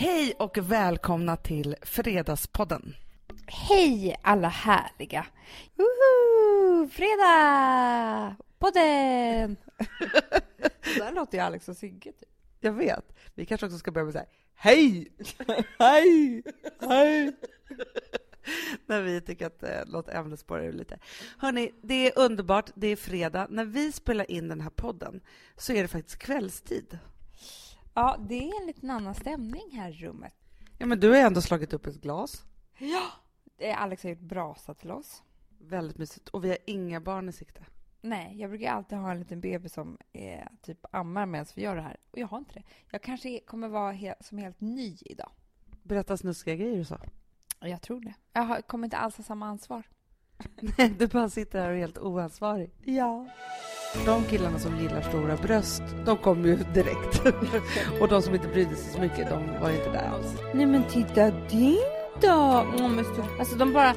Hej och välkomna till Fredagspodden. Hej alla härliga! Woho! Fredag! Podden! Så där låter ju Alex och Sigge typ. Jag vet. Vi kanske också ska börja med så här, hej! hej! Hej! När vi tycker att eh, något ämnesspår är lite. Hörni, det är underbart. Det är fredag. När vi spelar in den här podden så är det faktiskt kvällstid. Ja, det är en liten annan stämning här i rummet. Ja, men du har ändå slagit upp ett glas. Ja! Alex har gjort brasa till oss. Väldigt mysigt. Och vi har inga barn i sikte. Nej, jag brukar alltid ha en liten bebis som är, typ ammar medan vi gör det här. Och jag har inte det. Jag kanske kommer vara he som helt ny idag. Berätta snuskiga grejer så. Och jag tror det. Jag har, kommer inte alls ha samma ansvar. Nej, du bara sitter här och är helt oansvarig. Ja. De killarna som gillar stora bröst, de kom ju direkt. och de som inte brydde sig så mycket, de var inte där alls. Nej men titta din då! Mm, Alltså de bara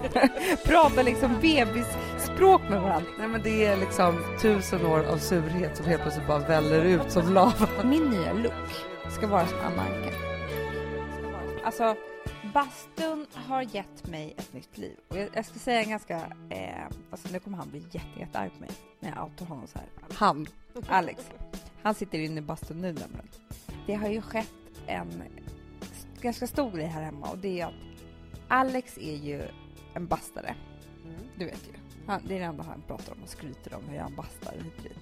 pratar liksom bebisspråk med varandra. Nej men det är liksom tusen år av surhet som helt plötsligt bara väller ut som lava. Min nya look ska vara som Anna Anka. Alltså, bastun har gett mig ett nytt liv. Och jag, jag ska säga en ganska... Eh, alltså nu kommer han bli jätte, jättearg på mig när jag outar honom så här. Han. Alex, han sitter inne i bastun nu nämligen. Det har ju skett en ganska stor grej här hemma och det är att Alex är ju en bastare. Du vet ju. Han, det är det enda han pratar om och skryter om hur han bastar hit och dit.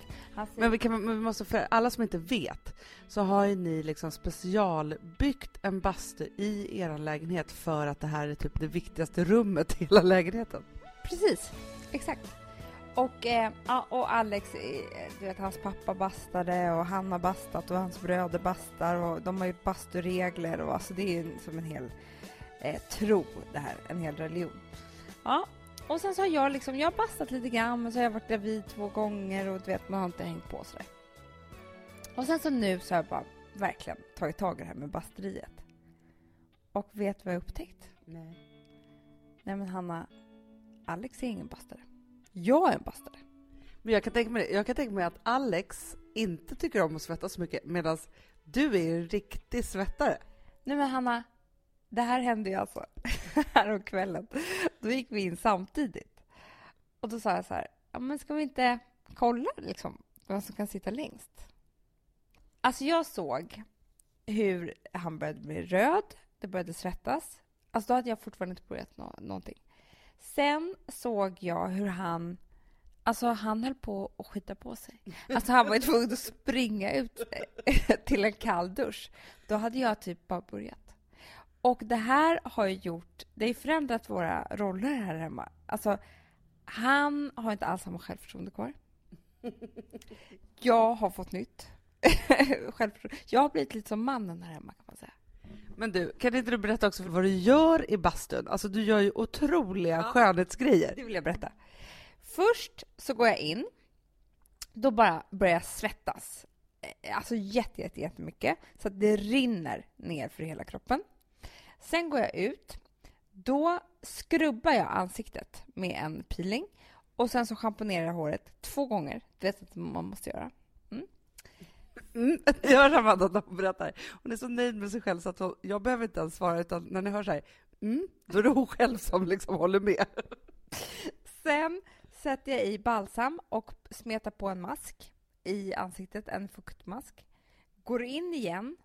Men vi, kan, vi måste, för alla som inte vet, så har ju ni liksom specialbyggt en bastu i er lägenhet för att det här är typ det viktigaste rummet i hela lägenheten. Precis, exakt. Och, eh, och Alex, eh, du vet hans pappa bastade och han har bastat och hans bröder bastar och de har gjort basturegler och alltså det är ju som en hel eh, tro det här, en hel religion. Ja, och sen så har jag liksom, jag har bastat lite grann men så har jag varit gravid två gånger och du vet man har inte hängt på sådär. Och sen så nu så har jag bara verkligen tagit tag i det här med basteriet. Och vet vad jag upptäckt? Nej. Nej men Hanna, Alex är ingen bastare. Jag är en bastare. Men jag kan, tänka mig, jag kan tänka mig att Alex inte tycker om att svettas så mycket medan du är en riktig svettare. Nej men Hanna, det här hände ju alltså häromkvällen. Då gick vi in samtidigt. Och då sa jag så här, ja men ska vi inte kolla liksom vem som kan sitta längst? Alltså jag såg hur han började bli röd, det började svettas. Alltså då hade jag fortfarande inte börjat nå- någonting. Sen såg jag hur han Alltså han höll på att skita på sig. Alltså han var ju tvungen att springa ut eh, till en kall dusch. Då hade jag typ bara börjat. Och det här har ju gjort, det har förändrat våra roller här hemma. Alltså han har inte alls samma självförtroende kvar. Jag har fått nytt. Jag har blivit lite som mannen här hemma kan man säga. Men du, kan inte du berätta också vad du gör i bastun? Alltså du gör ju otroliga skönhetsgrejer. Det vill jag berätta. Först så går jag in. Då bara börjar jag svettas. Eh, Alltså jätte, jätte, jättemycket. Så att det rinner ner för hela kroppen. Sen går jag ut. Då skrubbar jag ansiktet med en peeling. Och sen så schamponerar jag håret två gånger. Du vet att man måste göra. Mm. Jag hör Amanda när hon berättar. Hon är så nöjd med sig själv så att hon, jag behöver inte ens svara, utan när ni hör så här, mm, då är det hon själv som liksom håller med. Sen sätter jag i balsam och smetar på en mask i ansiktet, en fuktmask. Går in igen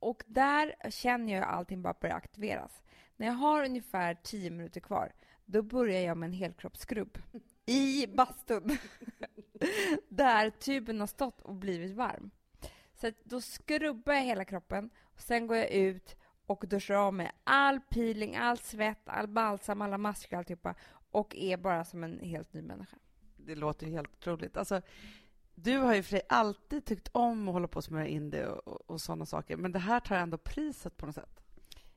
och där känner jag hur allting bara börjar aktiveras. När jag har ungefär 10 minuter kvar, då börjar jag med en helkroppsskrubb i bastun där tuben har stått och blivit varm. Så då skrubbar jag hela kroppen och sen går jag ut och duschar av mig all peeling, all svett, all balsam, alla masker, alltihopa och är bara som en helt ny människa. Det låter ju helt otroligt. Alltså, du har ju för dig alltid tyckt om att hålla på och smörja in det och, och, sådana saker, men det här tar ändå priset på något sätt.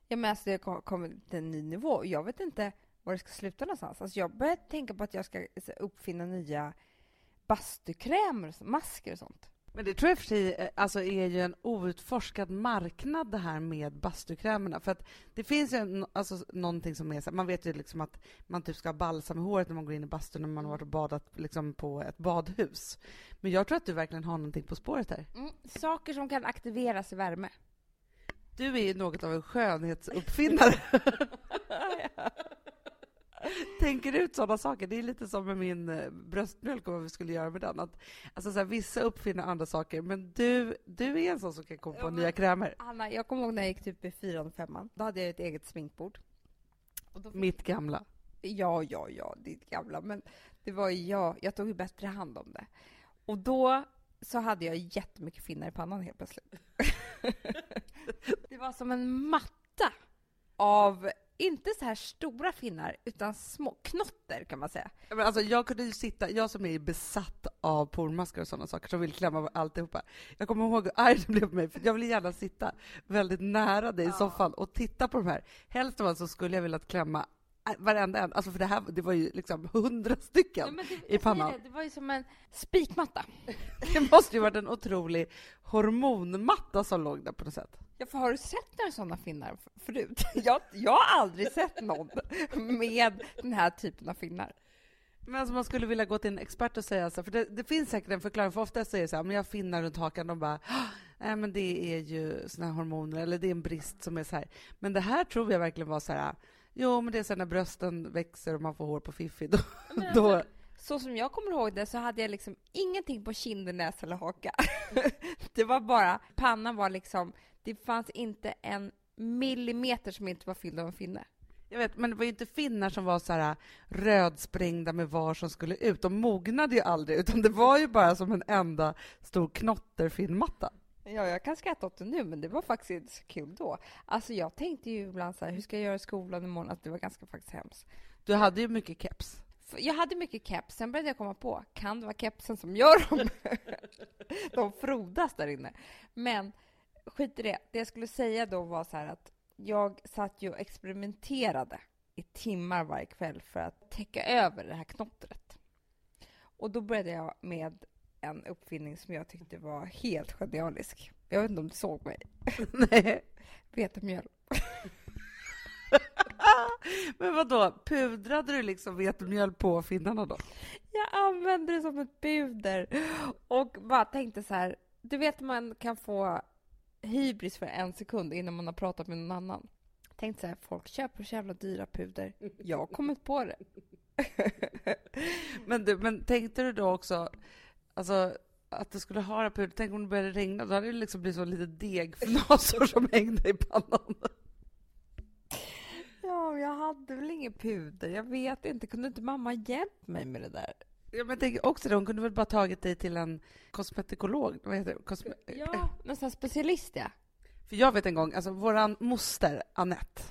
Ja, men alltså, det har kommit till en ny nivå. Jag vet inte var det ska sluta någonstans. Alltså, jag börjar tänka på att jag ska uppfinna nya bastukrämer, masker och sånt. Men det tror jag för sig eh, alltså, är ju en outforskad marknad det här med bastukrämerna. För att det finns ju alltså, någonting som är så man vet ju liksom att man typ ska ha balsam i håret när man går in i bastun när man har varit och badat liksom, på ett badhus. Men jag tror att du verkligen har någonting på spåret här. Mm. Saker som kan aktiveras i värme. Du är ju något av en skönhetsuppfinnare. Tänker ut sådana saker. Det är lite som med min eh, bröstmjölk och vad vi skulle göra med den. Att, alltså så här, vissa uppfinner andra saker, men du, du är en sån som kan komma på ja, nya krämer. Anna, jag kommer ihåg när jag gick typ i fyran och femman. Då hade jag ett eget sminkbord. Mitt gamla. Ja, ja, ja, ditt gamla. Men det var ju jag. Jag tog ju bättre hand om det. Och då så hade jag jättemycket finnar i pannan helt plötsligt. det var som en matta av, inte så här stora finnar, utan små knotter kan man säga. Men alltså, jag kunde ju sitta, jag som är besatt av pormaskar och sådana saker, som vill klämma alltihopa. Jag kommer ihåg hur arg det blev på mig, för jag ville gärna sitta väldigt nära dig i soffan och titta på de här. Helst av allt så skulle jag vilja klämma Äh, varenda en. Alltså för det här det var ju liksom hundra stycken ja, det, i pannan. Det, det, var ju som en spikmatta. det måste ju varit en otrolig hormonmatta som låg där på något sätt. Ja, för har du sett några sådana finnar förut? Jag, jag har aldrig sett någon med den här typen av finnar. Men alltså man skulle vilja gå till en expert och säga så, för det, det finns säkert en förklaring, för ofta säger så här, men jag finnar runt hakan, de bara, nej men det är ju såna här hormoner, eller det är en brist som är så här. Men det här tror jag verkligen var så här, Jo, men det är så när brösten växer och man får hår på fiffi. Då, alltså, då... Så som jag kommer ihåg det så hade jag liksom ingenting på kinder, näsa eller haka. det var bara, pannan var liksom, det fanns inte en millimeter som inte var fylld av en finne. Jag vet, men det var ju inte finnar som var så här rödsprängda med var som skulle ut. De mognade ju aldrig, utan det var ju bara som en enda stor knotterfinnmatta. Ja, jag kan skratta åt det nu, men det var faktiskt inte så kul då. Alltså, jag tänkte ju ibland så här, hur ska jag göra i skolan imorgon? Att det var ganska faktiskt hemskt. Du hade ju mycket keps. Jag hade mycket keps. Sen började jag komma på, kan det vara kepsen som gör dem? De frodas där inne. Men skit i det. Det jag skulle säga då var så här att jag satt ju och experimenterade i timmar varje kväll för att täcka över det här knottret. Och då började jag med en uppfinning som jag tyckte var helt genialisk. Jag vet inte om du såg mig? Nej. Vetemjöl. Men vad då? pudrade du liksom vetemjöl på finnarna då? Jag använde det som ett puder och bara tänkte så här, du vet man kan få hybris för en sekund innan man har pratat med någon annan. Tänkte så här, folk köper så jävla dyra puder. Jag har kommit på det. men, du, men tänkte du då också Alltså, att det skulle ha puder. Tänk om det började regna, då hade det liksom blivit så lite degfnasor som hängde i pannan. Ja, jag hade väl ingen puder. Jag vet inte. Kunde inte mamma hjälpt mig med det där? Ja, men tänk också det. Hon kunde väl bara tagit dig till en kosmetikolog? Vad heter det? Kosme ja, någon sån specialist, ja. För jag vet en gång, alltså våran moster Annette,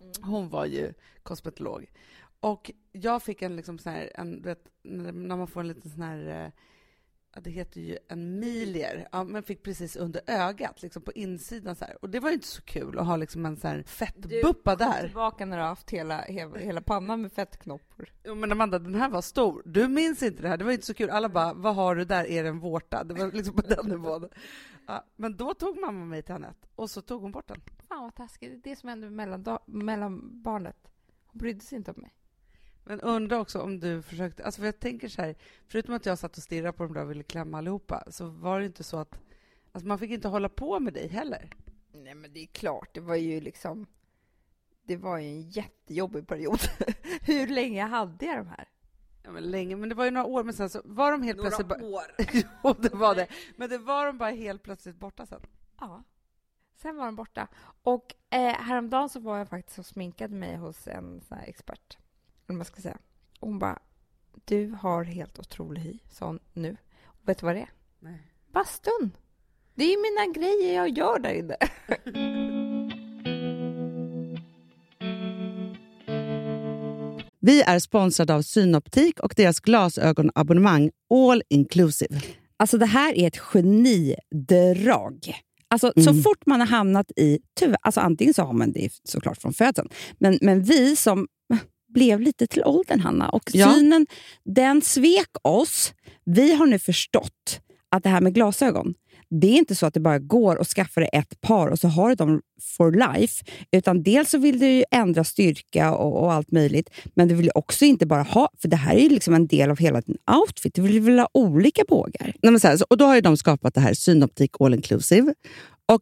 mm. hon var ju kosmetolog. Och jag fick en liksom sån här, en, vet, när man får en liten sån här eh, det heter ju en milier, ja, men fick precis under ögat, liksom på insidan så här. Och det var ju inte så kul att ha liksom en så här fettbuppa där. Du tillbaka när du har haft hela, hela pannan med fettknoppar. Jo, men Amanda, den här var stor. Du minns inte det här, det var inte så kul. Alla bara, vad har du där? Är det en vårta? Det var liksom på den nivån. Ja, men då tog mamma mig till Anette och så tog hon bort den. Fan vad taskigt. Det är det som hände mellan, mellan barnet. Hon brydde sig inte om mig. Men undrar också om du försökte... Alltså för jag tänker så här, förutom att jag satt och stirrade på dem där och ville klämma allihopa, så var det inte så att... Alltså man fick inte hålla på med dig heller. Nej, men det är klart. Det var ju liksom... Det var ju en jättejobbig period. Hur länge hade jag de här? Ja, men länge, men det var ju några år, men sen så var de helt några plötsligt... Några år? jo, det var det. Men det var de bara helt plötsligt borta sen. Ja. Sen var de borta. Och eh, häromdagen så var jag faktiskt och sminkade mig hos en sån expert eller man ska säga. Och hon bara, du har helt otrolig hy, sa hon nu. Och vet du vad det är? Nej. Bastun! Det är mina grejer jag gör där inne. Vi är sponsrade av Synoptik och deras glasögonabonnemang All Inclusive. Alltså det här är ett genidrag. Alltså, mm. Så fort man har hamnat i... Tyvärr, alltså antingen så har man det såklart från födseln, men, men vi som blev lite till åldern, Hanna. Och ja. synen, den svek oss. Vi har nu förstått att det här med glasögon, det är inte så att det bara går att skaffa dig ett par och så har du dem for life. Utan dels så vill du ändra styrka och, och, allt möjligt, men du vill också inte bara ha, för det här är ju liksom en del av hela din outfit. Du vill väl ha olika bågar? Nej, så här, och Då har de skapat det här Synoptik All Inclusive. Och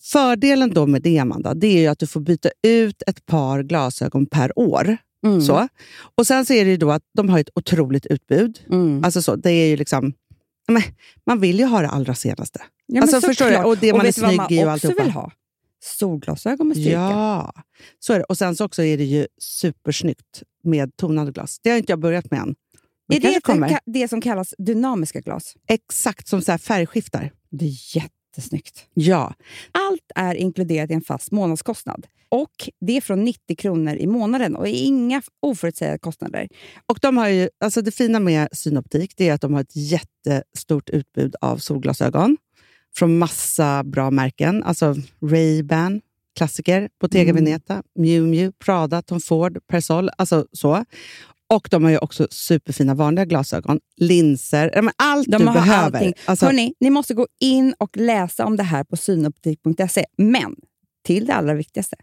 fördelen då med det, Amanda, det är ju att du får byta ut ett par glasögon per år. Mm. Så. Och Sen så är det ju då att de har ett otroligt utbud. Mm. Alltså så, det är ju liksom... Men, man vill ju ha det allra senaste. Ja, alltså, förstår du? Och det man är snygg i och alltihopa. vill ha? Solglasögon med styrka. Ja, så är det. Och sen så också är det ju supersnyggt med tonade glas. Det har inte jag börjat med än. Men Är det det, det som kallas dynamiska glas? Exakt som så här färgskiftar. Det är jättesnyggt. Ja. Allt är inkluderat i en fast månadskostnad. Och Det är från 90 kronor i månaden och inga oförutsägbara kostnader. Och de har ju, alltså det fina med Synoptik det är att de har ett jättestort utbud av solglasögon från massa bra märken. Alltså Ray-Ban, klassiker, Bottega Mm. Veneta, Miu Miu, Prada, Tom Ford, Persol. Alltså så. Och de har ju också superfina vanliga glasögon, linser, allt De du behöver. allting. Alltså, Hörrni, ni måste gå in och läsa om det här på synoptik.se. Men till det allra viktigaste.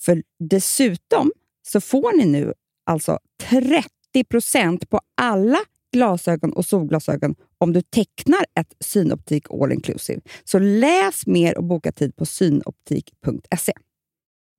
För dessutom så får ni nu alltså 30% på alla glasögon och solglasögon om du tecknar ett Synoptik All Inclusive. Så läs mer och boka tid på synoptik.se.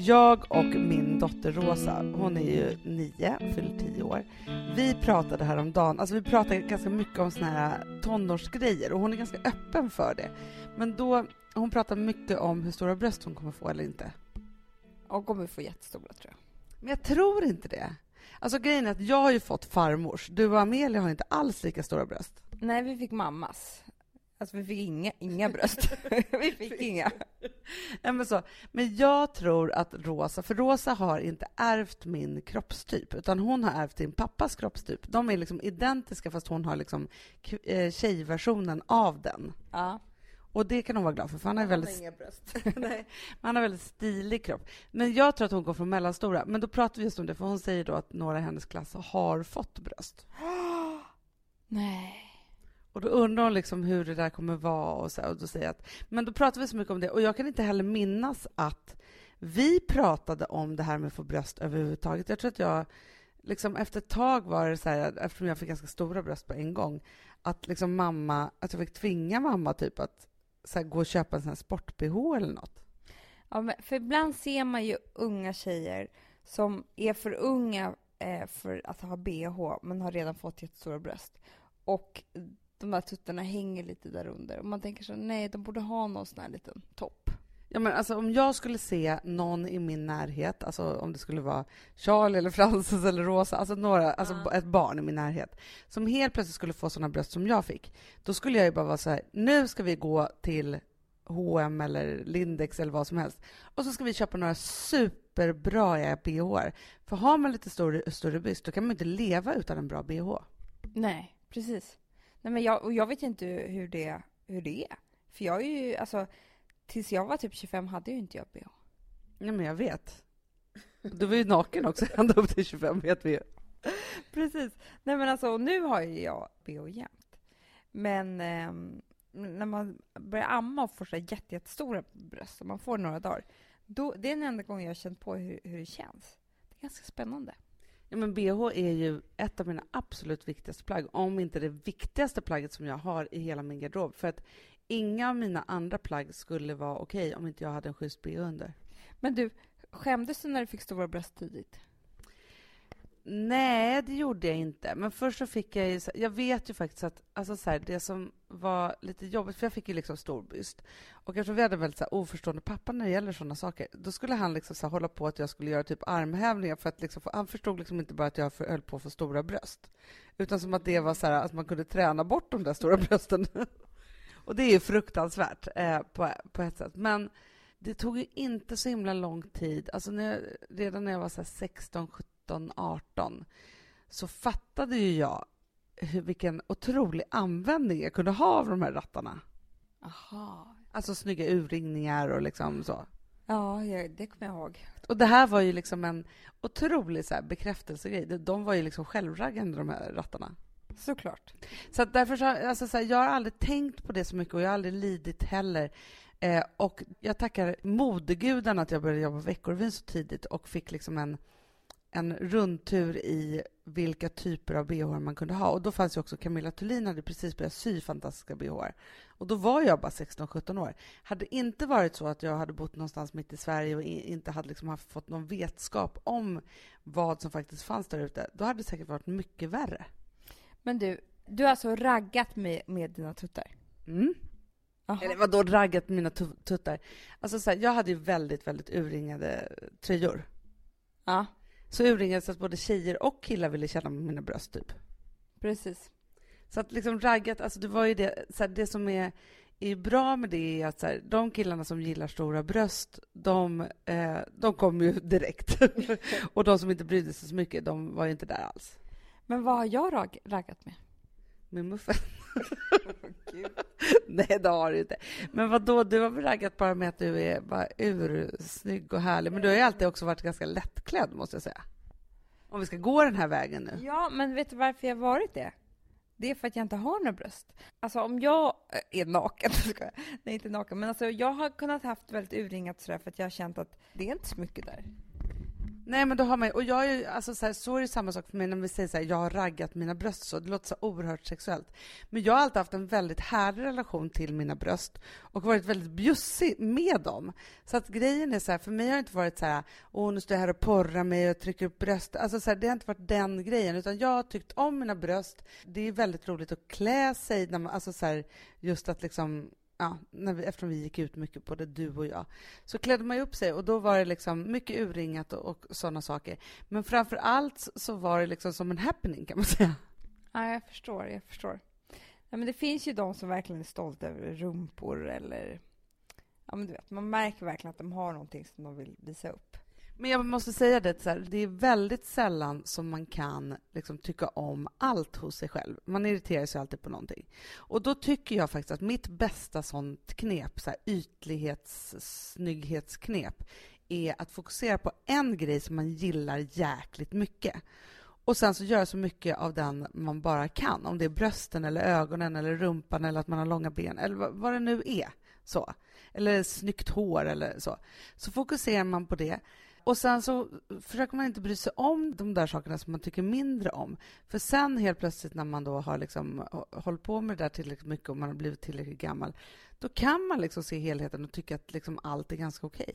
Jag och min dotter Rosa, hon är ju nio, fyller tio år. Vi pratade häromdagen, alltså vi pratade ganska mycket om såna här tonårsgrejer och hon är ganska öppen för det. Men då, hon pratar mycket om hur stora bröst hon kommer få eller inte. Och kommer få jättestora tror jag. Men jag tror inte det. Alltså grejen är att jag har ju fått farmors. Du och Amelia har inte alls lika stora bröst. Nej, vi fick mammas. Alltså vi fick inga, inga bröst. vi fick inga. Nej, men, så. men jag tror att Rosa, för Rosa har inte ärvt min kroppstyp, utan hon har ärvt din pappas kroppstyp. De är liksom identiska, fast hon har liksom eh, tjejversionen av den. Ja. Och det kan hon vara glad för, för han har väldigt... Har inga bröst. Nej, han har väldigt stilig kropp. Men jag tror att hon går från mellanstora. Men då pratar vi just om det, för hon säger då att några i hennes klass har fått bröst. Nej. Och då undrar hon liksom hur det där kommer vara och så, och då säger att, men då pratar vi så mycket om det och jag kan inte heller minnas att vi pratade om det här med att få bröst överhuvudtaget. Jag tror att jag, liksom efter ett tag var det så här, eftersom jag fick ganska stora bröst på en gång, att liksom mamma, att jag fick tvinga mamma typ att så här, gå och köpa en sån här sport-bh eller något. Ja, men för ibland ser man ju unga tjejer som är för unga eh, för att ha bh, men har redan fått jättestora bröst. Och de där tuttarna hänger lite där under. Och man tänker så nej, de borde ha någon sån här liten topp. Ja, men alltså, om jag skulle se någon i min närhet, alltså om det skulle vara Charlie eller Frances eller Rosa, alltså, några, alltså Ja. ett barn i min närhet, som helt plötsligt skulle få såna bröst som jag fick, då skulle jag ju bara vara så här, nu ska vi gå till H&M eller Lindex eller vad som helst, och så ska vi köpa några superbra bh För har man lite större, större byst, då kan man inte leva utan en bra bh. Nej, precis. Nej, men jag, och jag vet inte hur det, hur det är. För jag är ju, alltså, tills jag var typ 25 hade ju inte jag bh. Ja, men jag vet. Du var ju naken också ända upp till 25, vet vi ju. Precis. Nej men alltså, och nu har ju jag bh jämt. Men ehm, när man börjar amma och får så jätte, jättestora bröst, och man får några dagar, då, det är den enda gången jag har känt på hur, hur det känns. Det är ganska spännande. Ja, men bh är ju ett av mina absolut viktigaste plagg, om inte det viktigaste plagget som jag har i hela min garderob. För att inga av mina andra plagg skulle vara okej om inte jag hade en schysst bh under. Men du, skämdes du när du fick stora bröst tidigt? Nej, det gjorde jag inte. Men först så fick jag ju... Jag vet ju faktiskt att alltså så här, det som var lite jobbigt, för jag fick ju liksom stor byst. Och eftersom vi hade en väldigt så här, oförstående pappa när det gäller sådana saker, då skulle han liksom så här, hålla på att jag skulle göra typ armhävningar för att liksom, för han förstod liksom inte bara att jag höll på att få stora bröst, utan som att det var så här, att man kunde träna bort de där stora brösten. Och det är ju fruktansvärt eh, på, på ett sätt. Men det tog ju inte så himla lång tid. Alltså när jag, redan när jag var 16–17 17, 18 så fattade ju jag hur, vilken otrolig användning jag kunde ha av de här rattarna. Aha. Alltså snygga urringningar och liksom så. Ja, det kommer jag ihåg. Och det här var ju liksom en otrolig så här bekräftelsegrej. De- var ju liksom självraggande, de här rattarna. Såklart. Så därför så, alltså så här, jag har aldrig tänkt på det så mycket och jag har aldrig lidit heller. Eh, och jag tackar modegudarna att jag började jobba på Veckorevyn så tidigt och fick liksom en, en rundtur i vilka typer av bh man kunde ha. Och då fanns ju också Camilla Thulin hade precis börjat sy fantastiska bh. Och då var jag bara 16-17 år. Hade det inte varit så att jag hade bott någonstans mitt i Sverige och inte hade liksom haft, fått någon vetskap om vad som faktiskt fanns där ute, då hade det säkert varit mycket värre. Men du, du har alltså raggat med, med dina tuttar? Mm. Jaha. Eller vadå raggat mina tu- tuttar? Alltså så här, jag hade ju väldigt, väldigt urringade tröjor. Ja, Så urringade så att både tjejer och killar ville känna med mina bröst typ. precis. Så att liksom raggat, alltså det var ju det, så här, det som är, är bra med det är att så här, de killarna som gillar stora bröst, de, eh, de kom ju direkt. och de som inte brydde sig så mycket, de var ju inte där alls. Men vad har jag rag, raggat med? Min muffen. Nej, det har du inte. Men vad då? du har väl raggat bara med att du är bara ursnygg och härlig. Men du har ju alltid också varit ganska lättklädd, måste jag säga. Om vi ska gå den här vägen nu. Ja, men vet du varför jag har varit det? Det är för att jag inte har några bröst. Alltså om jag eh, är naken, ska jag. nej inte naken, men alltså jag har kunnat haft väldigt urringat sådär för att jag har känt att det är inte så mycket där. Nej, men då har man ju- och jag är ju, alltså så, här, så är det samma sak för mig när vi säger så här, jag har raggat mina bröst så, det låter så oerhört sexuellt. Men jag har alltid haft en väldigt härlig relation till mina bröst och varit väldigt bjussig med dem. Så att grejen är så här, för mig har det inte varit så här, åh nu står jag här och porrar mig och trycker upp bröst. Alltså så här, det har inte varit den grejen, utan jag har tyckt om mina bröst. Det är väldigt roligt att klä sig, när man, alltså så här, just att liksom Ja, när vi, eftersom vi gick ut mycket, både du och jag, så klädde man ju upp sig och då var det liksom mycket urringat och, och sådana saker. Men framför allt så var det liksom som en happening kan man säga. Ja, jag förstår, jag förstår. Ja, men det finns ju de som verkligen är stolta över rumpor eller... Ja, men du vet, man märker verkligen att de har någonting som de vill visa upp. Men jag måste säga det, så här, det är väldigt sällan som man kan liksom, tycka om allt hos sig själv. Man irriterar sig alltid på någonting. Och då tycker jag faktiskt att mitt bästa sånt knep, så här, ytlighets snygghetsknep, är att fokusera på en grej som man gillar jäkligt mycket. Och sen så göra så mycket av den man bara kan. Om det är brösten, eller ögonen, eller rumpan eller att man har långa ben, eller vad det nu är. Så. Eller snyggt hår eller så. Så fokuserar man på det. Och sen så försöker man inte bry sig om de där sakerna som man tycker mindre om. För sen helt plötsligt när man då har liksom hållit på med det där tillräckligt mycket och man har blivit tillräckligt gammal, då kan man liksom se helheten och tycka att liksom allt är ganska okej.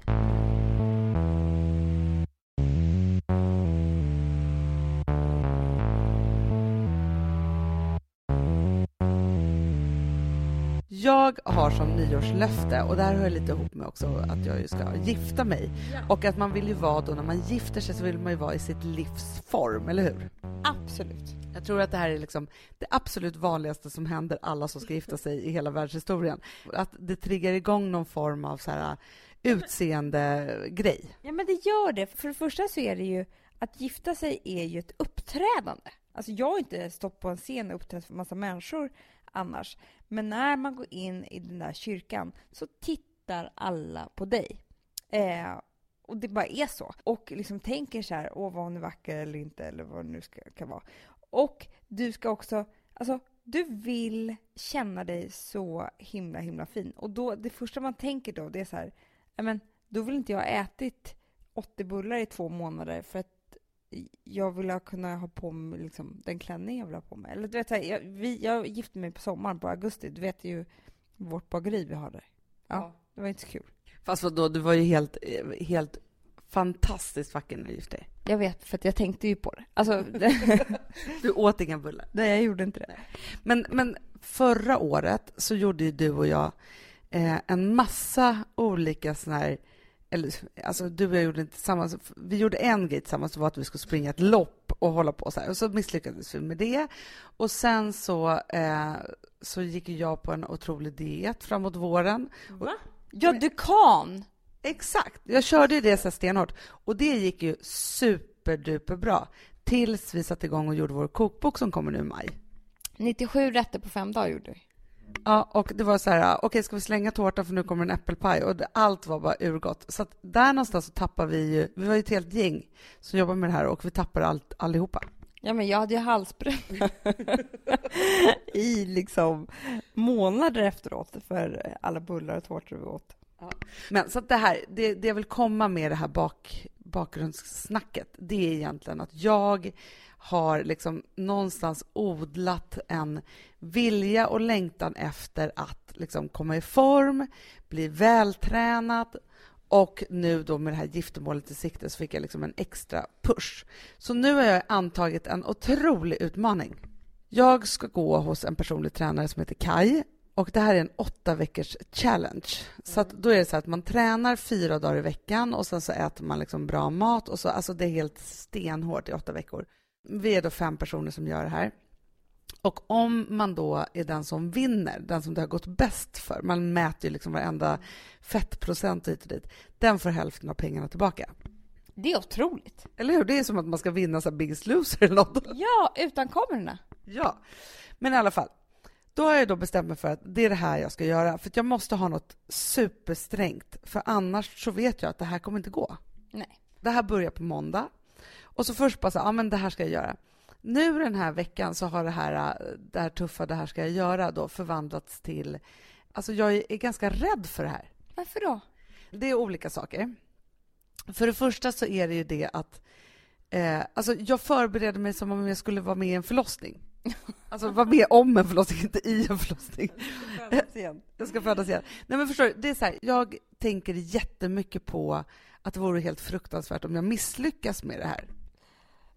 Jag har som nyårslöfte, och det här hör lite ihop med också att jag ska gifta mig. Och att man vill ju vara då, när man gifter sig så vill man ju vara i sitt livs form, eller hur? Absolut. Jag tror att det här är liksom det absolut vanligaste som händer alla som ska gifta sig i hela världshistorien. Att det triggar igång någon form av så här utseende-grej. Ja, men det gör det. För det första så är det ju att gifta sig är ju ett uppträdande. Alltså jag har inte stått på en scen och uppträtt för massa människor annars. Men när man går in i den där kyrkan så tittar alla på dig. Eh, och det bara är så. Och liksom tänker så här, åh vad hon är vacker eller inte, eller vad det nu ska, kan vara. Och du ska också, alltså du vill känna dig så himla himla fin. Och då, det första man tänker då, det är så här, men då vill inte jag ha ätit 80 bullar i två månader för att jag vill kunna ha på mig liksom, den klänning jag vill ha på mig. Eller du vet, jag, vi, jag gifte mig på sommaren, på augusti. Du vet ju vårt bageri vi har där. Ja, ja. det var inte så kul. Fast vadå, du var ju helt, helt fantastiskt vacker när du gifte dig. Jag vet, för jag tänkte ju på det. Alltså, du åt inga bullar? Nej, jag gjorde inte det. Men, men förra året så gjorde ju du och jag eh, en massa olika såna här eller alltså du och jag gjorde inte tillsammans, vi gjorde en grej tillsammans, det var att vi skulle springa ett lopp och hålla på så här. Och så misslyckades vi med det. Och sen så, eh, så gick jag på en otrolig diet framåt våren. Va? Ja, du kan! Exakt, jag körde det så stenhårt. Och det gick ju superduper bra. Tills vi satte igång och gjorde vår kokbok som kommer nu i maj. 97 rätter på fem dagar gjorde du. Ja, och det var så här, okej, okay, ska vi slänga tårtan för nu kommer en äppelpaj? Och det, allt var bara urgott. Så att där någonstans så tappade vi ju, vi var ju ett helt gäng som jobbade med det här och vi tappade allt allihopa. Ja, men jag hade ju halsbränna i liksom månader efteråt för alla bullar och tårtor vi åt. Ja. Men så att det här, det, det jag vill komma med det här bak, bakgrundssnacket, det är egentligen att jag har liksom någonstans odlat en vilja och längtan efter att liksom komma i form, bli vältränad och nu då med det här giftermålet i sikte så fick jag liksom en extra push. Så nu har jag antagit en otrolig utmaning. Jag ska gå hos en personlig tränare som heter Kai och det här är en åtta veckors challenge. Så att då är det så att man tränar fyra dagar i veckan och sen så äter man liksom bra mat och så, alltså det är helt stenhårt i åtta veckor. Vi är då fem personer som gör det här. Och om man då är den som vinner, den som det har gått bäst för, man mäter ju liksom varenda fettprocent hit och dit, den får hälften av pengarna tillbaka. Det är otroligt. Eller hur? Det är som att man ska vinna så Biggest Loser eller något. Ja, utan kamerorna. Ja, men i alla fall. Då har jag då bestämt mig för att det är det här jag ska göra, för jag måste ha något supersträngt, för annars så vet jag att det här kommer inte gå. Nej. Det här börjar på måndag. Och så först bara så ja men det här ska jag göra. Nu den här veckan så har det här, det här tuffa, det här ska jag göra då förvandlats till... Alltså jag är ganska rädd för det här. Varför då? Det är olika saker. För det första så är det ju det att eh, alltså jag förbereder mig som om jag skulle vara med i en förlossning. Alltså vara med om en förlossning, inte i en förlossning. Jag ska födas igen. Nej men förstår du, det är så här, jag tänker jättemycket på att det vore helt fruktansvärt om jag misslyckas med det här.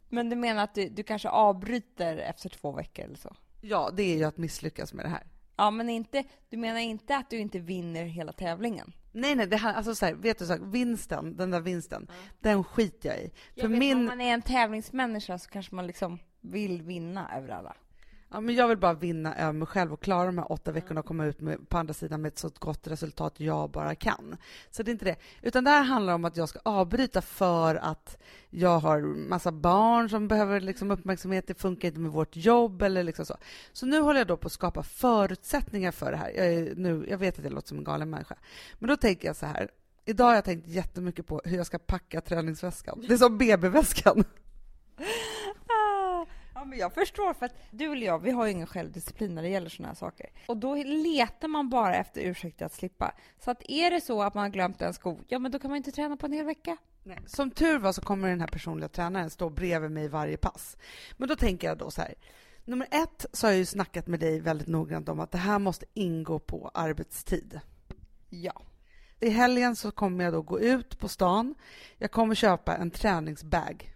Men du menar att du, du kanske avbryter efter två veckor eller så? Ja, det är ju att misslyckas med det här. Ja, men inte, du menar inte att du inte vinner hela tävlingen? Nej, nej, det här, alltså så här, vet du, så här, vinsten, den där vinsten, mm. den skiter jag i. Jag För vet, min... Om man är en tävlingsmänniska så kanske man liksom vill vinna över alla. Ja, men jag vill bara vinna över mig själv och klara de här åtta veckorna och komma ut med, på andra sidan med ett så gott resultat jag bara kan. Så det är inte det. Utan det här handlar om att jag ska avbryta för att jag har massa barn som behöver liksom uppmärksamhet. Det funkar inte med vårt jobb eller liksom så. Så nu håller jag då på att skapa förutsättningar för det här. Jag, nu, jag vet att jag låter som en galen människa. Men då tänker jag så här. Idag har jag tänkt jättemycket på hur jag ska packa träningsväskan. Det är som BB-väskan. Ja, men jag förstår, för att du och jag, vi har ju ingen självdisciplin när det gäller såna här saker. Och då letar man bara efter ursäkter att slippa. Så att är det så att man har glömt en sko, ja men då kan man inte träna på en hel vecka. Nej. Som tur var så kommer den här personliga tränaren stå bredvid mig varje pass. Men då tänker jag då så här. Nummer ett så har jag ju snackat med dig väldigt noggrant om att det här måste ingå på arbetstid. Ja. I helgen så kommer jag då gå ut på stan. Jag kommer köpa en träningsbag.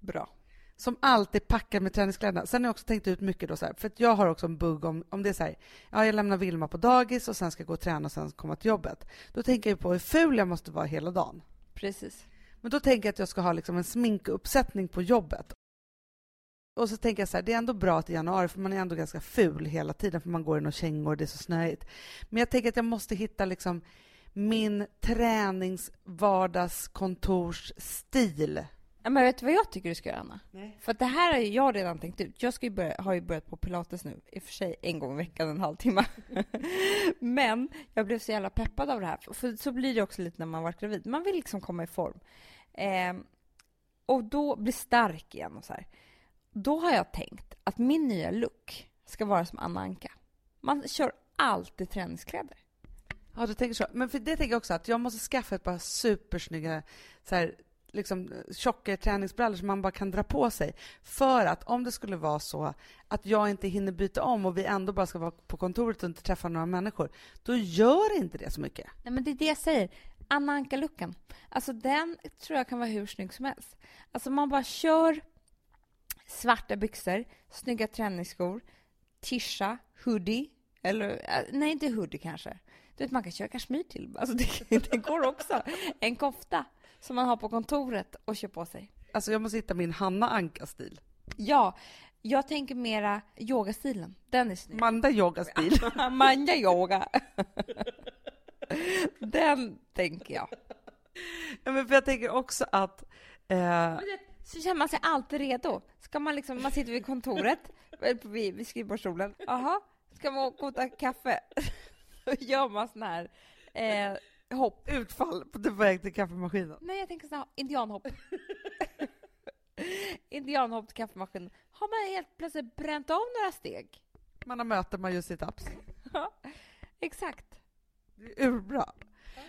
Bra som alltid packar med träningskläderna. Sen har jag också tänkt ut mycket då så här, för att jag har också en bugg om, om det är så här, ja, jag lämnar Vilma på dagis och sen ska jag gå och träna och sen komma till jobbet. Då tänker jag på hur ful jag måste vara hela dagen. Precis. Men då tänker jag att jag ska ha liksom en sminkuppsättning på jobbet. Och så tänker jag så här, det är ändå bra att i januari, för man är ändå ganska ful hela tiden, för man går i några kängor, det är så snöigt. Men jag tänker att jag måste hitta liksom min träningsvardagskontors-stil Ja, men vet du vad jag tycker du ska göra, Anna? Nej. För det här har jag redan tänkt ut. Jag ska ju börja, har ju börjat på pilates nu, i och för sig en gång i veckan, en halvtimme. men jag blev så jävla peppad av det här. För så blir det också lite när man varit gravid. Man vill liksom komma i form. Eh, och då bli stark igen och så här. Då har jag tänkt att min nya look ska vara som Anna Anka. Man kör alltid träningskläder. Ja, du tänker så. Men för det tänker jag också att jag måste skaffa ett par supersnygga så här, liksom, eh, tjocka träningsbrallor som man bara kan dra på sig. För att om det skulle vara så att jag inte hinner byta om och vi ändå bara ska vara på kontoret och inte träffa några människor, då gör inte det så mycket. Nej, men det är det jag säger. Anna Anka-looken. Alltså den tror jag kan vara hur snygg som helst. Alltså man bara kör svarta byxor, snygga träningsskor, tisha, hoodie, eller eh, nej, inte hoodie kanske. Du vet, man kan köra kashmir till. Alltså det, det går också. En kofta som man har på kontoret och kör på sig. Alltså jag måste hitta min Hanna Anka-stil. Ja, jag tänker mera yogastilen. Den är snygg. Manda yoga-stil. Manda yoga. Den tänker jag. Ja, men för jag tänker också att... Eh... Så känner man sig alltid redo. Ska man liksom, man sitter vid kontoret, vid, vid skrivbordsstolen. Jaha, ska man gå och ta kaffe? Då gör man sån här eh, hopp. Utfall på väg till kaffemaskinen? Nej, jag tänker här, indianhopp. indianhopp till kaffemaskinen. Har man helt plötsligt bränt av några steg? Man har möte, man gör situps. Ja, exakt. Det är urbra.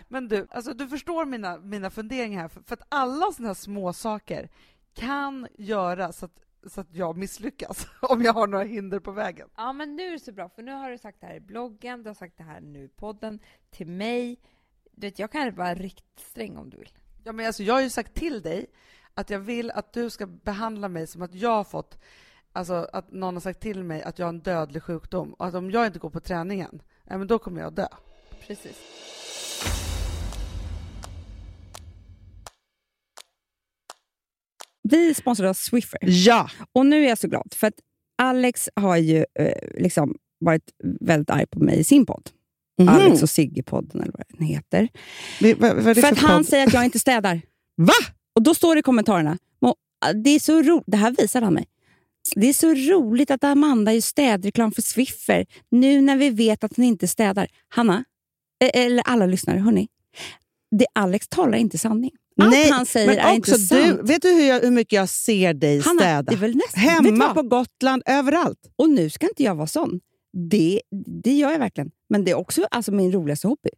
Men du, alltså, du förstår mina, mina funderingar här. För, för att alla såna här små saker kan göra så att, så att jag misslyckas om jag har några hinder på vägen. Ja, men nu är det så bra, för nu har du sagt det här i bloggen, du har sagt det här nu i podden, till mig, du vet, jag kan vara riktigt sträng om du vill. Ja, men alltså, jag har ju sagt till dig att jag vill att du ska behandla mig som att jag har fått Alltså att någon har sagt till mig att jag har en dödlig sjukdom och att om jag inte går på träningen, ja, men då kommer jag dö. Precis. Vi sponsrar Swiffer. Ja! Och nu är jag så glad, för att Alex har ju eh, liksom varit väldigt arg på mig i sin podd. Mm. Alex och Sigge-podden, eller vad den heter. Det, vad, vad för, för att han säger att jag inte städar. Va? Och då står det i kommentarerna, det är så roligt, det här visar han mig. Det är så roligt att Amanda gör städreklam för Swiffer nu när vi vet att hon inte städar. Hanna, eh, eller alla lyssnare, hörni. Det Alex talar inte sanning. Allt Nej, han säger men är inte sant. Du, vet du hur, jag, hur mycket jag ser dig Hanna, städa? Det är väl nästan, Hemma, på Gotland, överallt. Och nu ska inte jag vara sån. Det, det gör jag verkligen. Men det är också alltså, min roligaste hobby.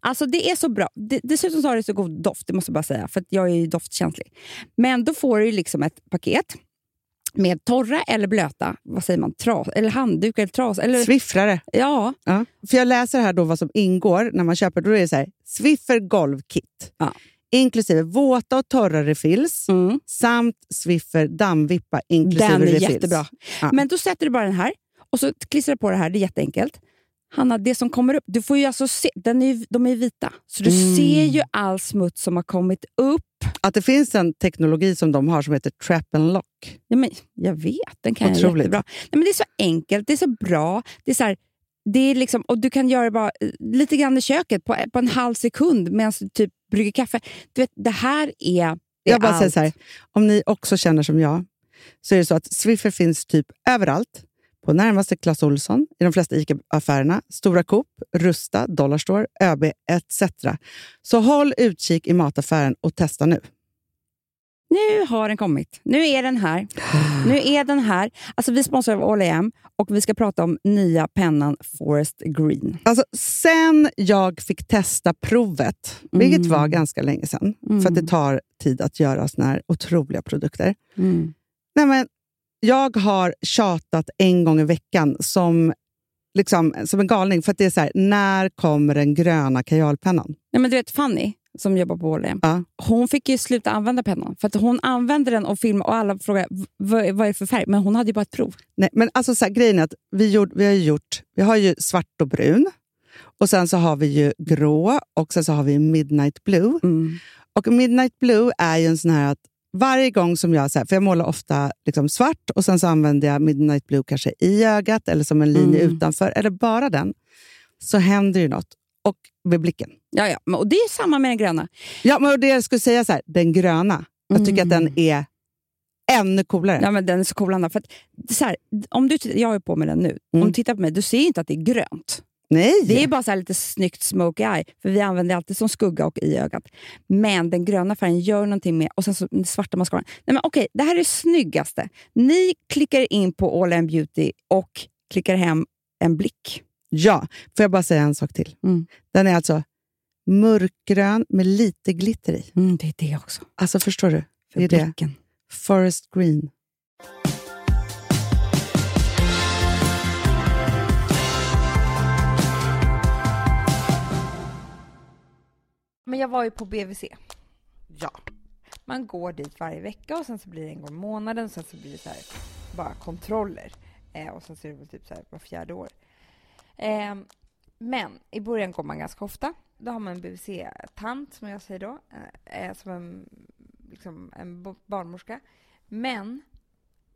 Alltså Det är så bra. Det, dessutom så har det så god doft, det måste jag bara säga, för jag är ju doftkänslig. Men då får du liksom ett paket med torra eller blöta vad säger man, tras, eller handduk eller tras. Eller... Swiffrare. Ja. ja. För Jag läser här då vad som ingår när man köper. Då är det så här, Swiffer golvkit. Ja. Inklusive våta och torra refills mm. samt Swiffer dammvippa inklusive Den är refills. jättebra. Ja. Men då sätter du bara den här och så klistrar du på det här. Det är jätteenkelt. Hanna, det som kommer upp, du får ju alltså se, den är, de är vita, så du Mm. ser ju all smuts som har kommit upp. Att det finns en teknologi som de har som heter trap and lock. Ja, men jag vet, den kan jag Otroligt. jättebra. Nej, men det är så enkelt, det är så bra. Det är så här, det är liksom, och du kan göra det bara eh, lite grann i köket på, på en halv sekund medan du typ brygger kaffe. Du vet, det här är, är Jag bara säger allt. så här, om ni också känner som jag, så är det så att Swiffer finns typ överallt. På närmaste Clas Ohlson, i de flesta ICA-affärerna, Stora Coop, Rusta, Dollarstore, ÖB etc. Så håll utkik i mataffären och testa nu. Nu har den kommit. Nu är den här. Nu är den här. Alltså, vi sponsrar av All och vi ska prata om nya pennan Forest Green. Alltså, sen jag fick testa provet, vilket Mm. var ganska länge sedan, för att det tar tid att göra såna här otroliga produkter. Nej, men jag har tjatat en gång i veckan som, liksom, som en galning. För att det är så här, när kommer den gröna kajalpennan? Nej, men du vet Fanny, som jobbar på All Ja. hon fick ju sluta använda pennan. För att hon använde den och filmade och alla frågade "V- vad, vad är det för färg. Men hon hade ju bara ett prov. Nej, men alltså så här, grejen är att vi, gjort, vi har gjort, vi har ju svart och brun. Och sen så har vi ju grå och sen så har vi midnight blue. Och midnight blue är ju en sån här att varje gång som jag, så här, för jag målar ofta liksom svart och sen så använder jag midnight blue kanske i ögat eller som en linje Mm. utanför, eller bara den, så händer ju något. Och med blicken. Ja, ja. Och det är samma med den gröna. Ja, men det jag skulle säga så här, den gröna, jag tycker att den är ännu coolare. Ja, men den är så cool, Anna. För att, så här, om du, jag är på med den nu. Om Mm. du tittar på mig, du ser ju inte att det är grönt. Nej! Det är bara så här lite snyggt smoky eye, för vi använder alltid som skugga och i ögat. Men den gröna färgen gör någonting med, och sen så den svarta mascaran. Nej men okej, det här är det snyggaste. Ni klickar in på All In Beauty och klickar hem en blick. Ja, får jag bara säga en sak till? Mm. Den är alltså mörkgrön med lite glitter i. Mm, det är det också. Alltså förstår du? För Det är det. blicken. Forest green. Men jag var ju på BVC. Ja. Man går dit varje vecka och sen så blir det en gång i månaden och sen så blir det så här bara kontroller. Eh, och sen så är det väl typ så här var fjärde år. Eh, men i början går man ganska ofta. Då har man en BVC-tant, som jag säger då, eh, eh, som en, liksom en barnmorska. Men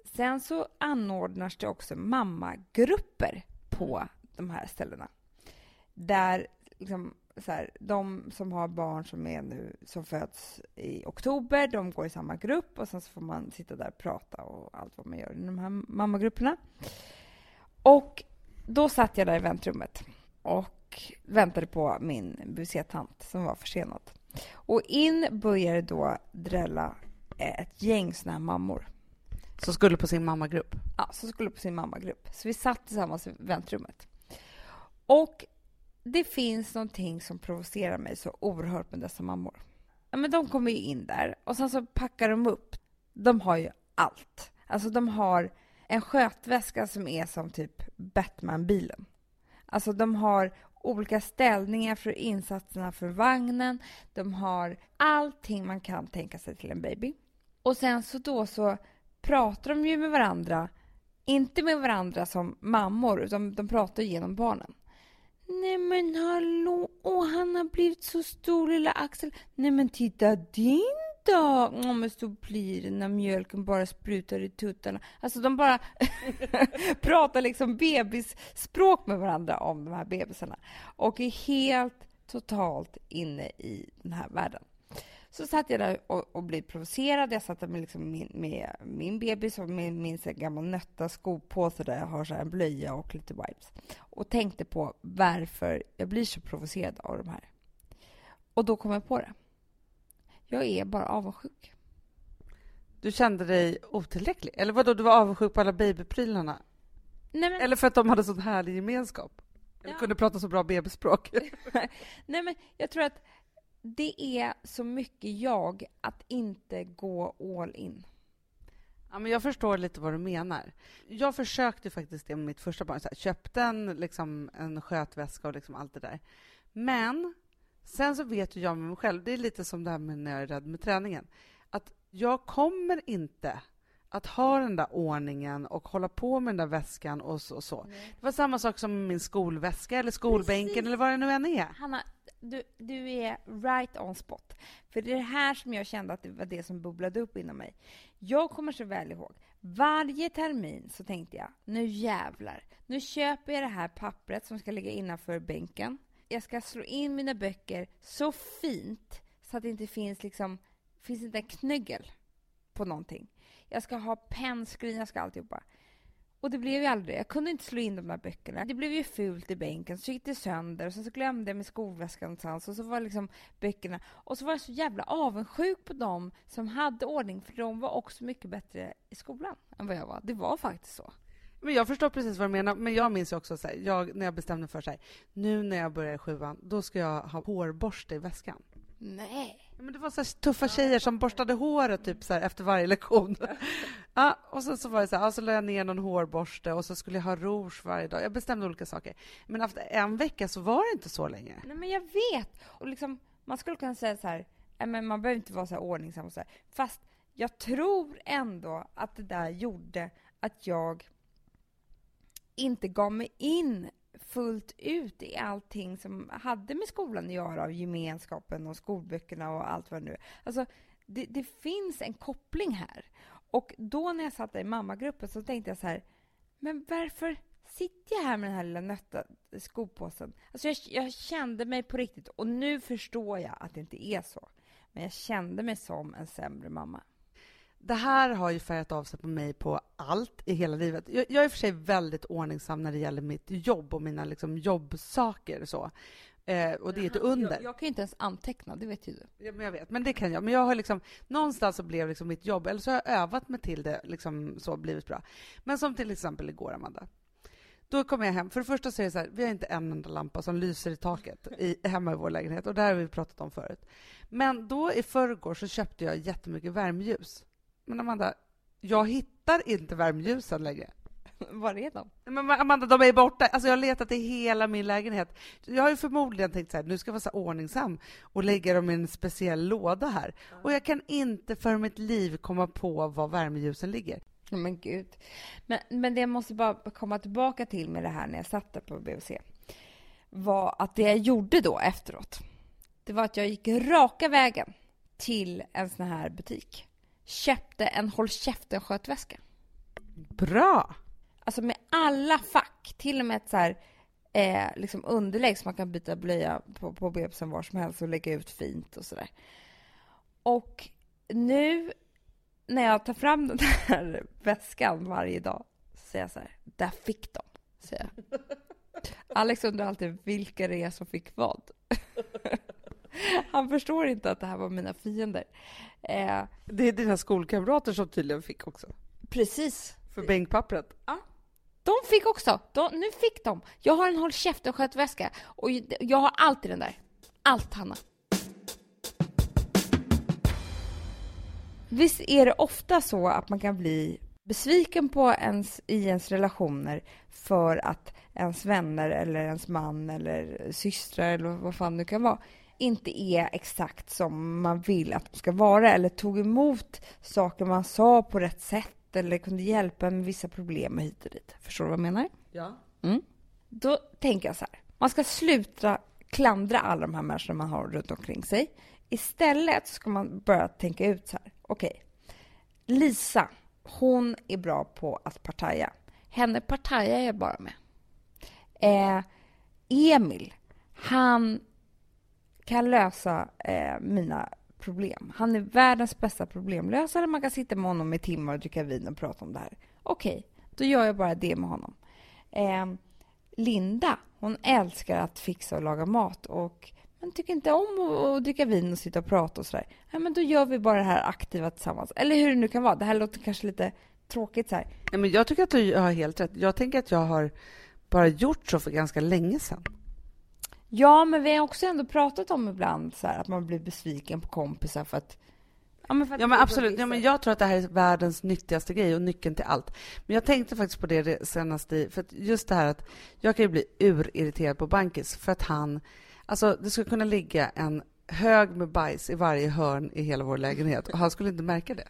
sen så anordnas det också mammagrupper på de här ställena. Där liksom, så här, de som har barn som, är nu, som föds i oktober, de går i samma grupp och sen så får man sitta där och prata och allt vad man gör i de här mammagrupperna. Och då satt jag där i väntrummet och väntade på min BVC-tant som var försenad. Och in började då drälla ett gäng såna här mammor Som skulle på sin mammagrupp. ja, som skulle på sin mammagrupp. Så vi satt tillsammans i väntrummet. Och det finns någonting som provocerar mig så oerhört med dessa mammor. Ja, men de kommer ju in där och sen så packar de upp. De har ju allt. Alltså de har en skötväska som är som typ Batman-bilen. Alltså de har olika ställningar för insatserna för vagnen. De har allting man kan tänka sig till en baby. Och sen så då så pratar de ju med varandra, inte med varandra som mammor, utan de pratar genom barnen. Nej men hallå, oh, han har blivit så stor lilla Axel. Nej men titta din då! Oh, men så blir det när mjölken bara sprutar i tuttarna. Alltså de bara pratar liksom bebisspråk med varandra om de här bebisarna. Och är helt totalt inne i den här världen. Så satt jag där och, och blev provocerad. Jag satt där med, liksom min, med min bebis och med min så gamla nötta skopåse där jag har så här en blöja och lite wipes. Och tänkte på varför jag blir så provocerad av de här. Och då kom jag på det. Jag är bara avundsjuk. Du kände dig otillräcklig? Eller vadå, du var avundsjuk på alla babyprylarna? Nej men, Eller för att de hade sån härlig gemenskap? Eller Ja. kunde prata så bra bebisspråk? nej men jag tror att det är så mycket jag att inte gå all in. Ja, men jag förstår lite vad du menar. Jag försökte faktiskt det med mitt första barn. Så här, köpte en, liksom, en skötväska och liksom allt det där. Men sen så vet jag med mig själv, det är lite som det här med när jag är rädd med träningen, att jag kommer inte att ha den där ordningen och hålla på med den där väskan och så. Och så. Det var samma sak som min skolväska eller skolbänken Precis. eller vad det nu än är. Hanna, du, du är right on spot. För det är det här som jag kände att det var det som bubblade upp inom mig. Jag kommer så väl ihåg, varje termin så tänkte jag, nu jävlar. Nu köper jag det här pappret som ska ligga innanför bänken. Jag ska slå in mina böcker så fint så att det inte finns liksom, finns inte en knöggel på någonting. Jag ska ha pennskrin, jag ska alltihopa. Och det blev ju aldrig Jag kunde inte slå in de där böckerna. Det blev ju fult i bänken, så gick det sönder och sen så glömde jag min skolväska någonstans och så var liksom böckerna... Och så var jag så jävla avundsjuk på dem som hade ordning för de var också mycket bättre i skolan än vad jag var. Det var faktiskt så. Men jag förstår precis vad du menar, men jag minns ju också så här, jag, när jag bestämde för så här, nu när jag börjar sjuan, då ska jag ha hårborste i väskan. Nej. Men det var så tuffa tjejer som borstade håret typ så efter varje lektion. ja, och sen så var det så här, ja, så la jag ner någon hårborste och så skulle jag ha rouge varje dag. Jag bestämde olika saker. Men efter en vecka så var det inte så länge. Nej, men jag vet! Och liksom, man skulle kunna säga så här, men man behöver inte vara så här ordningsam och så här. Fast jag tror ändå att det där gjorde att jag inte gav mig in fullt ut i allting som hade med skolan att göra, av gemenskapen och skolböckerna och allt vad det nu är. Alltså, det, det finns en koppling här. Och då när jag satt där i mammagruppen så tänkte jag så här, men varför sitter jag här med den här lilla nötta skopåsen? Alltså jag, jag kände mig på riktigt, och nu förstår jag att det inte är så, men jag kände mig som en sämre mamma. Det här har ju färgat av sig på mig på allt i hela livet. Jag, jag är i och för sig väldigt ordningsam när det gäller mitt jobb och mina liksom, jobbsaker. Så. Eh, och det är ett under. Jag, jag kan inte ens anteckna, det vet ju du. Ja, men jag vet, men det kan jag. Men jag har liksom, någonstans så blev liksom mitt jobb, eller så har jag övat mig till det, liksom så blivit bra. Men som till exempel igår, Amanda. Då kom jag hem. För det första så är det så här, vi har inte en enda lampa som lyser i taket i, hemma i vår lägenhet. Och det här har vi pratat om förut. Men då i förrgår så köpte jag jättemycket värmeljus. Men Amanda, jag hittar inte värmeljusen längre. Var är de? Men Amanda, de är borta. Alltså jag har letat i hela min lägenhet. Jag har ju förmodligen tänkt så här, nu ska jag vara så ordningsam och lägga dem i en speciell låda här. Och jag kan inte för mitt liv komma på var värmeljusen ligger. Men gud. Men, men det jag måste bara komma tillbaka till med det här när jag satt där på BVC var att det jag gjorde då efteråt, det var att jag gick raka vägen till en sån här butik. Köpte en Håll käften-skötväska. Bra! Alltså med alla fack, till och med ett så här, eh, liksom underlägg som man kan byta blöja på, på bebisen var som helst och lägga ut fint och sådär. Och nu när jag tar fram den här väskan varje dag så säger jag så här, där fick de, säger jag. Alex undrar alltid vilka det är som fick vad. Han förstår inte att det här var mina fiender. Eh, Det är dina skolkamrater som tydligen fick också. precis. För bänkpappret. De fick också. De, nu fick de. Jag har en håll käften skötväska och jag har alltid den där. Allt, Hanna. Visst är det ofta så att man kan bli besviken på ens, i ens relationer för att ens vänner eller ens man eller systrar eller vad fan det kan vara inte är exakt som man vill att de ska vara eller tog emot saker man sa på rätt sätt eller kunde hjälpa med vissa problem hit och dit. Förstår du vad jag menar? Ja. Då tänker jag så här. Man ska sluta klandra alla de här människorna man har runt omkring sig. Istället ska man börja tänka ut så här. Okej, Lisa, hon är bra på att partaja. Henne partajar jag bara med. Eh, Emil, han kan lösa eh, mina problem. Han är världens bästa problemlösare. Man kan sitta med honom i timmar och dricka vin och prata om det här. Okej, då gör jag bara det med honom. Eh, Linda, hon älskar att fixa och laga mat och men tycker inte om att, att dricka vin och sitta och prata och sådär. Ja, men då gör vi bara det här aktiva tillsammans. Eller hur det nu kan vara. Det här låter kanske lite tråkigt så här. Nej, men jag tycker att du har helt rätt. Jag tänker att jag har bara gjort så för ganska länge sedan. Ja, men vi har också ändå pratat om ibland så här, att man blir besviken på kompisar för att... Ja, men, för att Ja, men absolut. Ja, men jag tror att det här är världens nyttigaste grej och nyckeln till allt. Men jag tänkte faktiskt på det det senaste, i- för att just det här att jag kan ju bli urirriterad på Bankis för att han, alltså det skulle kunna ligga en hög med bajs i varje hörn i hela vår lägenhet och han skulle inte märka det.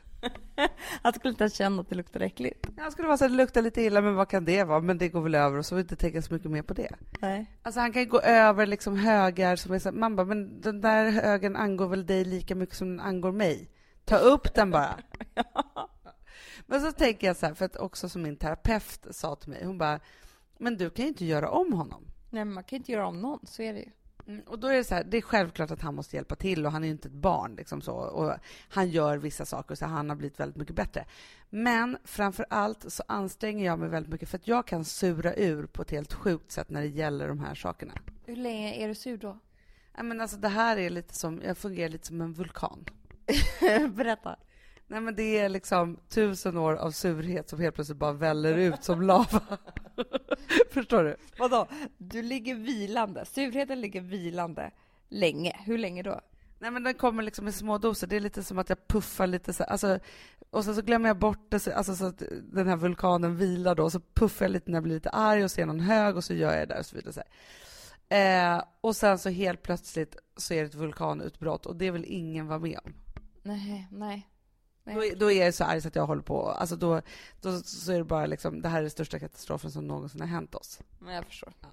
Han skulle inte känna att det luktar äckligt. Han skulle vara så här, det luktar lite illa, men vad kan det vara? Men det går väl över och så vill inte tänka så mycket mer på det. Nej. Alltså han kan ju gå över liksom högar som är så man bara, men den där högen angår väl dig lika mycket som den angår mig? Ta upp den bara. Men så tänker jag så här, för att också som min terapeut sa till mig, hon bara, men du kan ju inte göra om honom. Nej, men man kan inte göra om någon, så är det ju. Mm, och då är det så här, det är självklart att han måste hjälpa till och han är ju inte ett barn liksom så och han gör vissa saker så han har blivit väldigt mycket bättre. Men framför allt så anstränger jag mig väldigt mycket för att jag kan sura ur på ett helt sjukt sätt när det gäller de här sakerna. Hur länge är du sur då? Ja, men alltså det här är lite som, jag fungerar lite som en vulkan. Berätta. Nej men det är liksom tusen år av surhet som helt plötsligt bara väller ut som lava. Förstår du? Vadå? Du ligger vilande. Surheten ligger vilande länge. Hur länge då? Nej men den kommer liksom i små doser. Det är lite som att jag puffar lite så alltså, och sen så glömmer jag bort det, alltså, så att den här vulkanen vilar då, och så puffar jag lite när jag blir lite arg och ser någon hög och så gör jag det och så vidare. Så eh, och sen så helt plötsligt så är det ett vulkanutbrott och det vill ingen vara med om. Nej, nej. Då, då, är jag så arg så att jag håller på. Alltså då, då så är det bara liksom, det här är den största katastrofen som någonsin har hänt oss. Men jag förstår. Ja.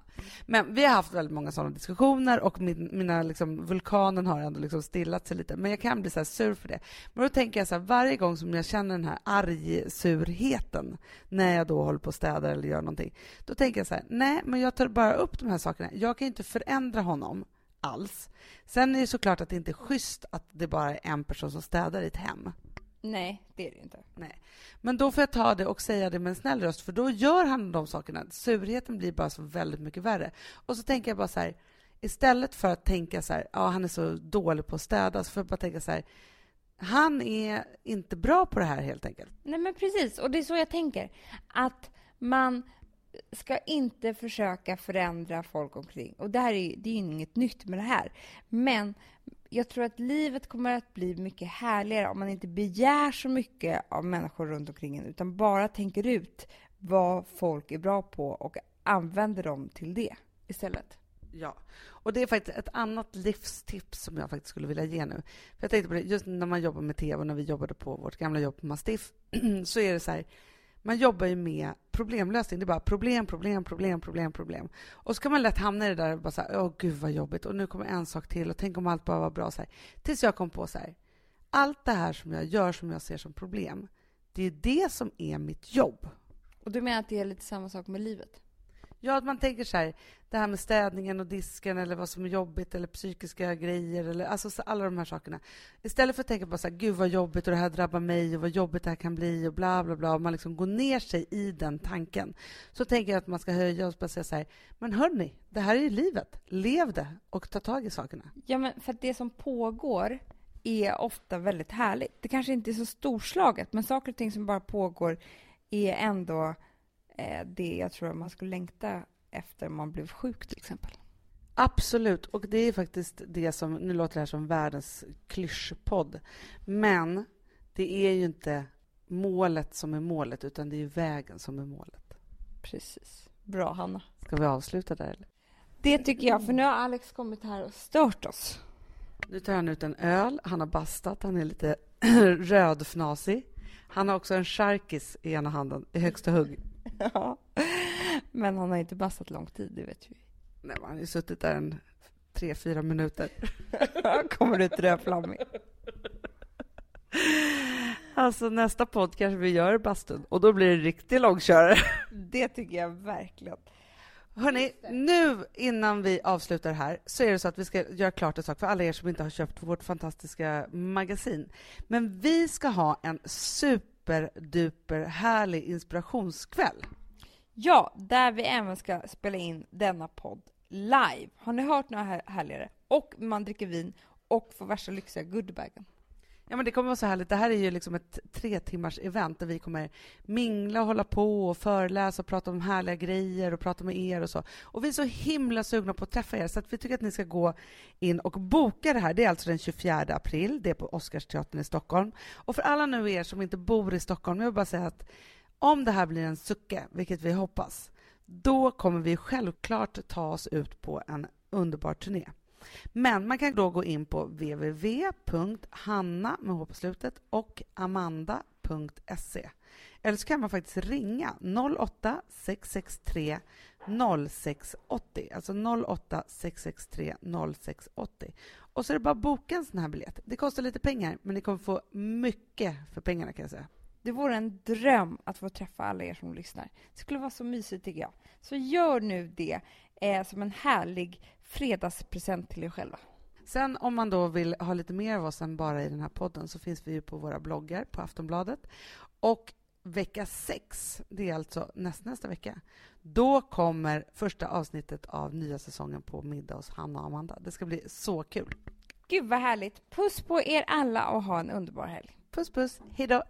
Men vi har haft väldigt många sådana diskussioner och min, mina liksom, vulkanen har ändå liksom stillat sig lite. Men jag kan bli så sur för det. Men då tänker jag så här, varje gång som jag känner den här arg-surheten när jag då håller på och städar eller gör någonting. Då tänker jag så här, nej, men jag tar bara upp de här sakerna. Jag kan inte förändra honom alls. Sen är det såklart att det inte är schysst att det bara är en person som städar i ett hem. Nej, det är det inte. Nej. Men då får jag ta det och säga det med en snäll röst, för då gör han de sakerna. Surheten blir bara så väldigt mycket värre. Och så tänker jag bara så här, istället för att tänka så här, ja, han är så dålig på att städa, så får jag bara tänka så här, han är inte bra på det här helt enkelt. Nej, men precis. Och det är så jag tänker. Att man ska inte försöka förändra folk omkring. Och det här är, det är inget nytt med det här. Men jag tror att livet kommer att bli mycket härligare om man inte begär så mycket av människor runt omkring en, utan bara tänker ut vad folk är bra på och använder dem till det istället. Ja, och det är faktiskt ett annat livstips som jag faktiskt skulle vilja ge nu. För jag tänkte på det, just när man jobbar med tv och när vi jobbade på vårt gamla jobb på Mastiff, så är det så här, man jobbar ju med problemlösning. Det är bara problem, problem, problem, problem, problem. Och så kan man lätt hamna i det där och bara så här, åh gud vad jobbigt och nu kommer en sak till och tänk om allt bara var bra så här. Tills jag kom på så här, allt det här som jag gör som jag ser som problem, det är det som är mitt jobb. Och du menar att det är lite samma sak med livet? Ja, att man tänker så här, det här med städningen och disken eller vad som är jobbigt eller psykiska grejer eller alltså alla de här sakerna. Istället för att tänka på så här, gud vad jobbigt och det här drabbar mig och vad jobbigt det här kan bli och bla bla bla och man liksom går ner sig i den tanken. Så tänker jag att man ska höja och bara säga så här, men hörni, det här är ju livet. Lev det och ta tag i sakerna. Ja, men för att det som pågår är ofta väldigt härligt. Det kanske inte är så storslaget, men saker och ting som bara pågår är ändå eh, det jag tror att man skulle längta efter man blev sjuk till exempel. Absolut, och det är faktiskt det som, nu låter det här som världens klyschpodd, men det är ju inte målet som är målet, utan det är vägen som är målet. Precis. Bra, Hanna. Ska vi avsluta där? Eller? Det tycker jag, för nu har Alex kommit här och stört oss. Nu tar han ut en öl, han har bastat, han är lite rödfnasig. Han har också en charkis i ena handen, i högsta hugg. Ja. Men han har inte bastat lång tid, det vet vi. Nej, han har ju suttit där en tre, fyra minuter. kommer ut rödflammig. Alltså nästa podd kanske vi gör bastun och då blir det riktig långkörare. Det tycker jag verkligen. Hörni, nu innan vi avslutar här så är det så att vi ska göra klart en sak för alla er som inte har köpt vårt fantastiska magasin. Men vi ska ha en superduper härlig inspirationskväll. Ja, där vi även ska spela in denna podd live. Har ni hört några här härligare? Och man dricker vin och får värsta lyxiga goodiebagen. Ja, men det kommer vara så härligt. Det här är ju liksom ett tre timmars event där vi kommer mingla och hålla på och föreläsa och prata om härliga grejer och prata med er och så. Och vi är så himla sugna på att träffa er så att vi tycker att ni ska gå in och boka det här. Det är alltså den 24 april. Det är på Oscarsteatern i Stockholm. Och för alla nu er som inte bor i Stockholm, jag vill bara säga att om det här blir en sucke, vilket vi hoppas, då kommer vi självklart ta oss ut på en underbar turné. Men man kan då gå in på www.hanna med på slutet och amanda.se. Eller så kan man faktiskt ringa 08 663 0680. Alltså 08 663 0680. Och så är det bara att boka en sån här biljett. Det kostar lite pengar, men ni kommer få mycket för pengarna kan jag säga. Det vore en dröm att få träffa alla er som lyssnar. Det skulle vara så mysigt tycker jag. Så gör nu det eh, som en härlig fredagspresent till er själva. Sen om man då vill ha lite mer av oss än bara i den här podden så finns vi ju på våra bloggar på Aftonbladet. Och vecka sex, det är alltså näst, nästa vecka, då kommer första avsnittet av nya säsongen på Middag hos Hanna och Amanda. Det ska bli så kul. Gud vad härligt. Puss på er alla och ha en underbar helg. Puss puss, hej då!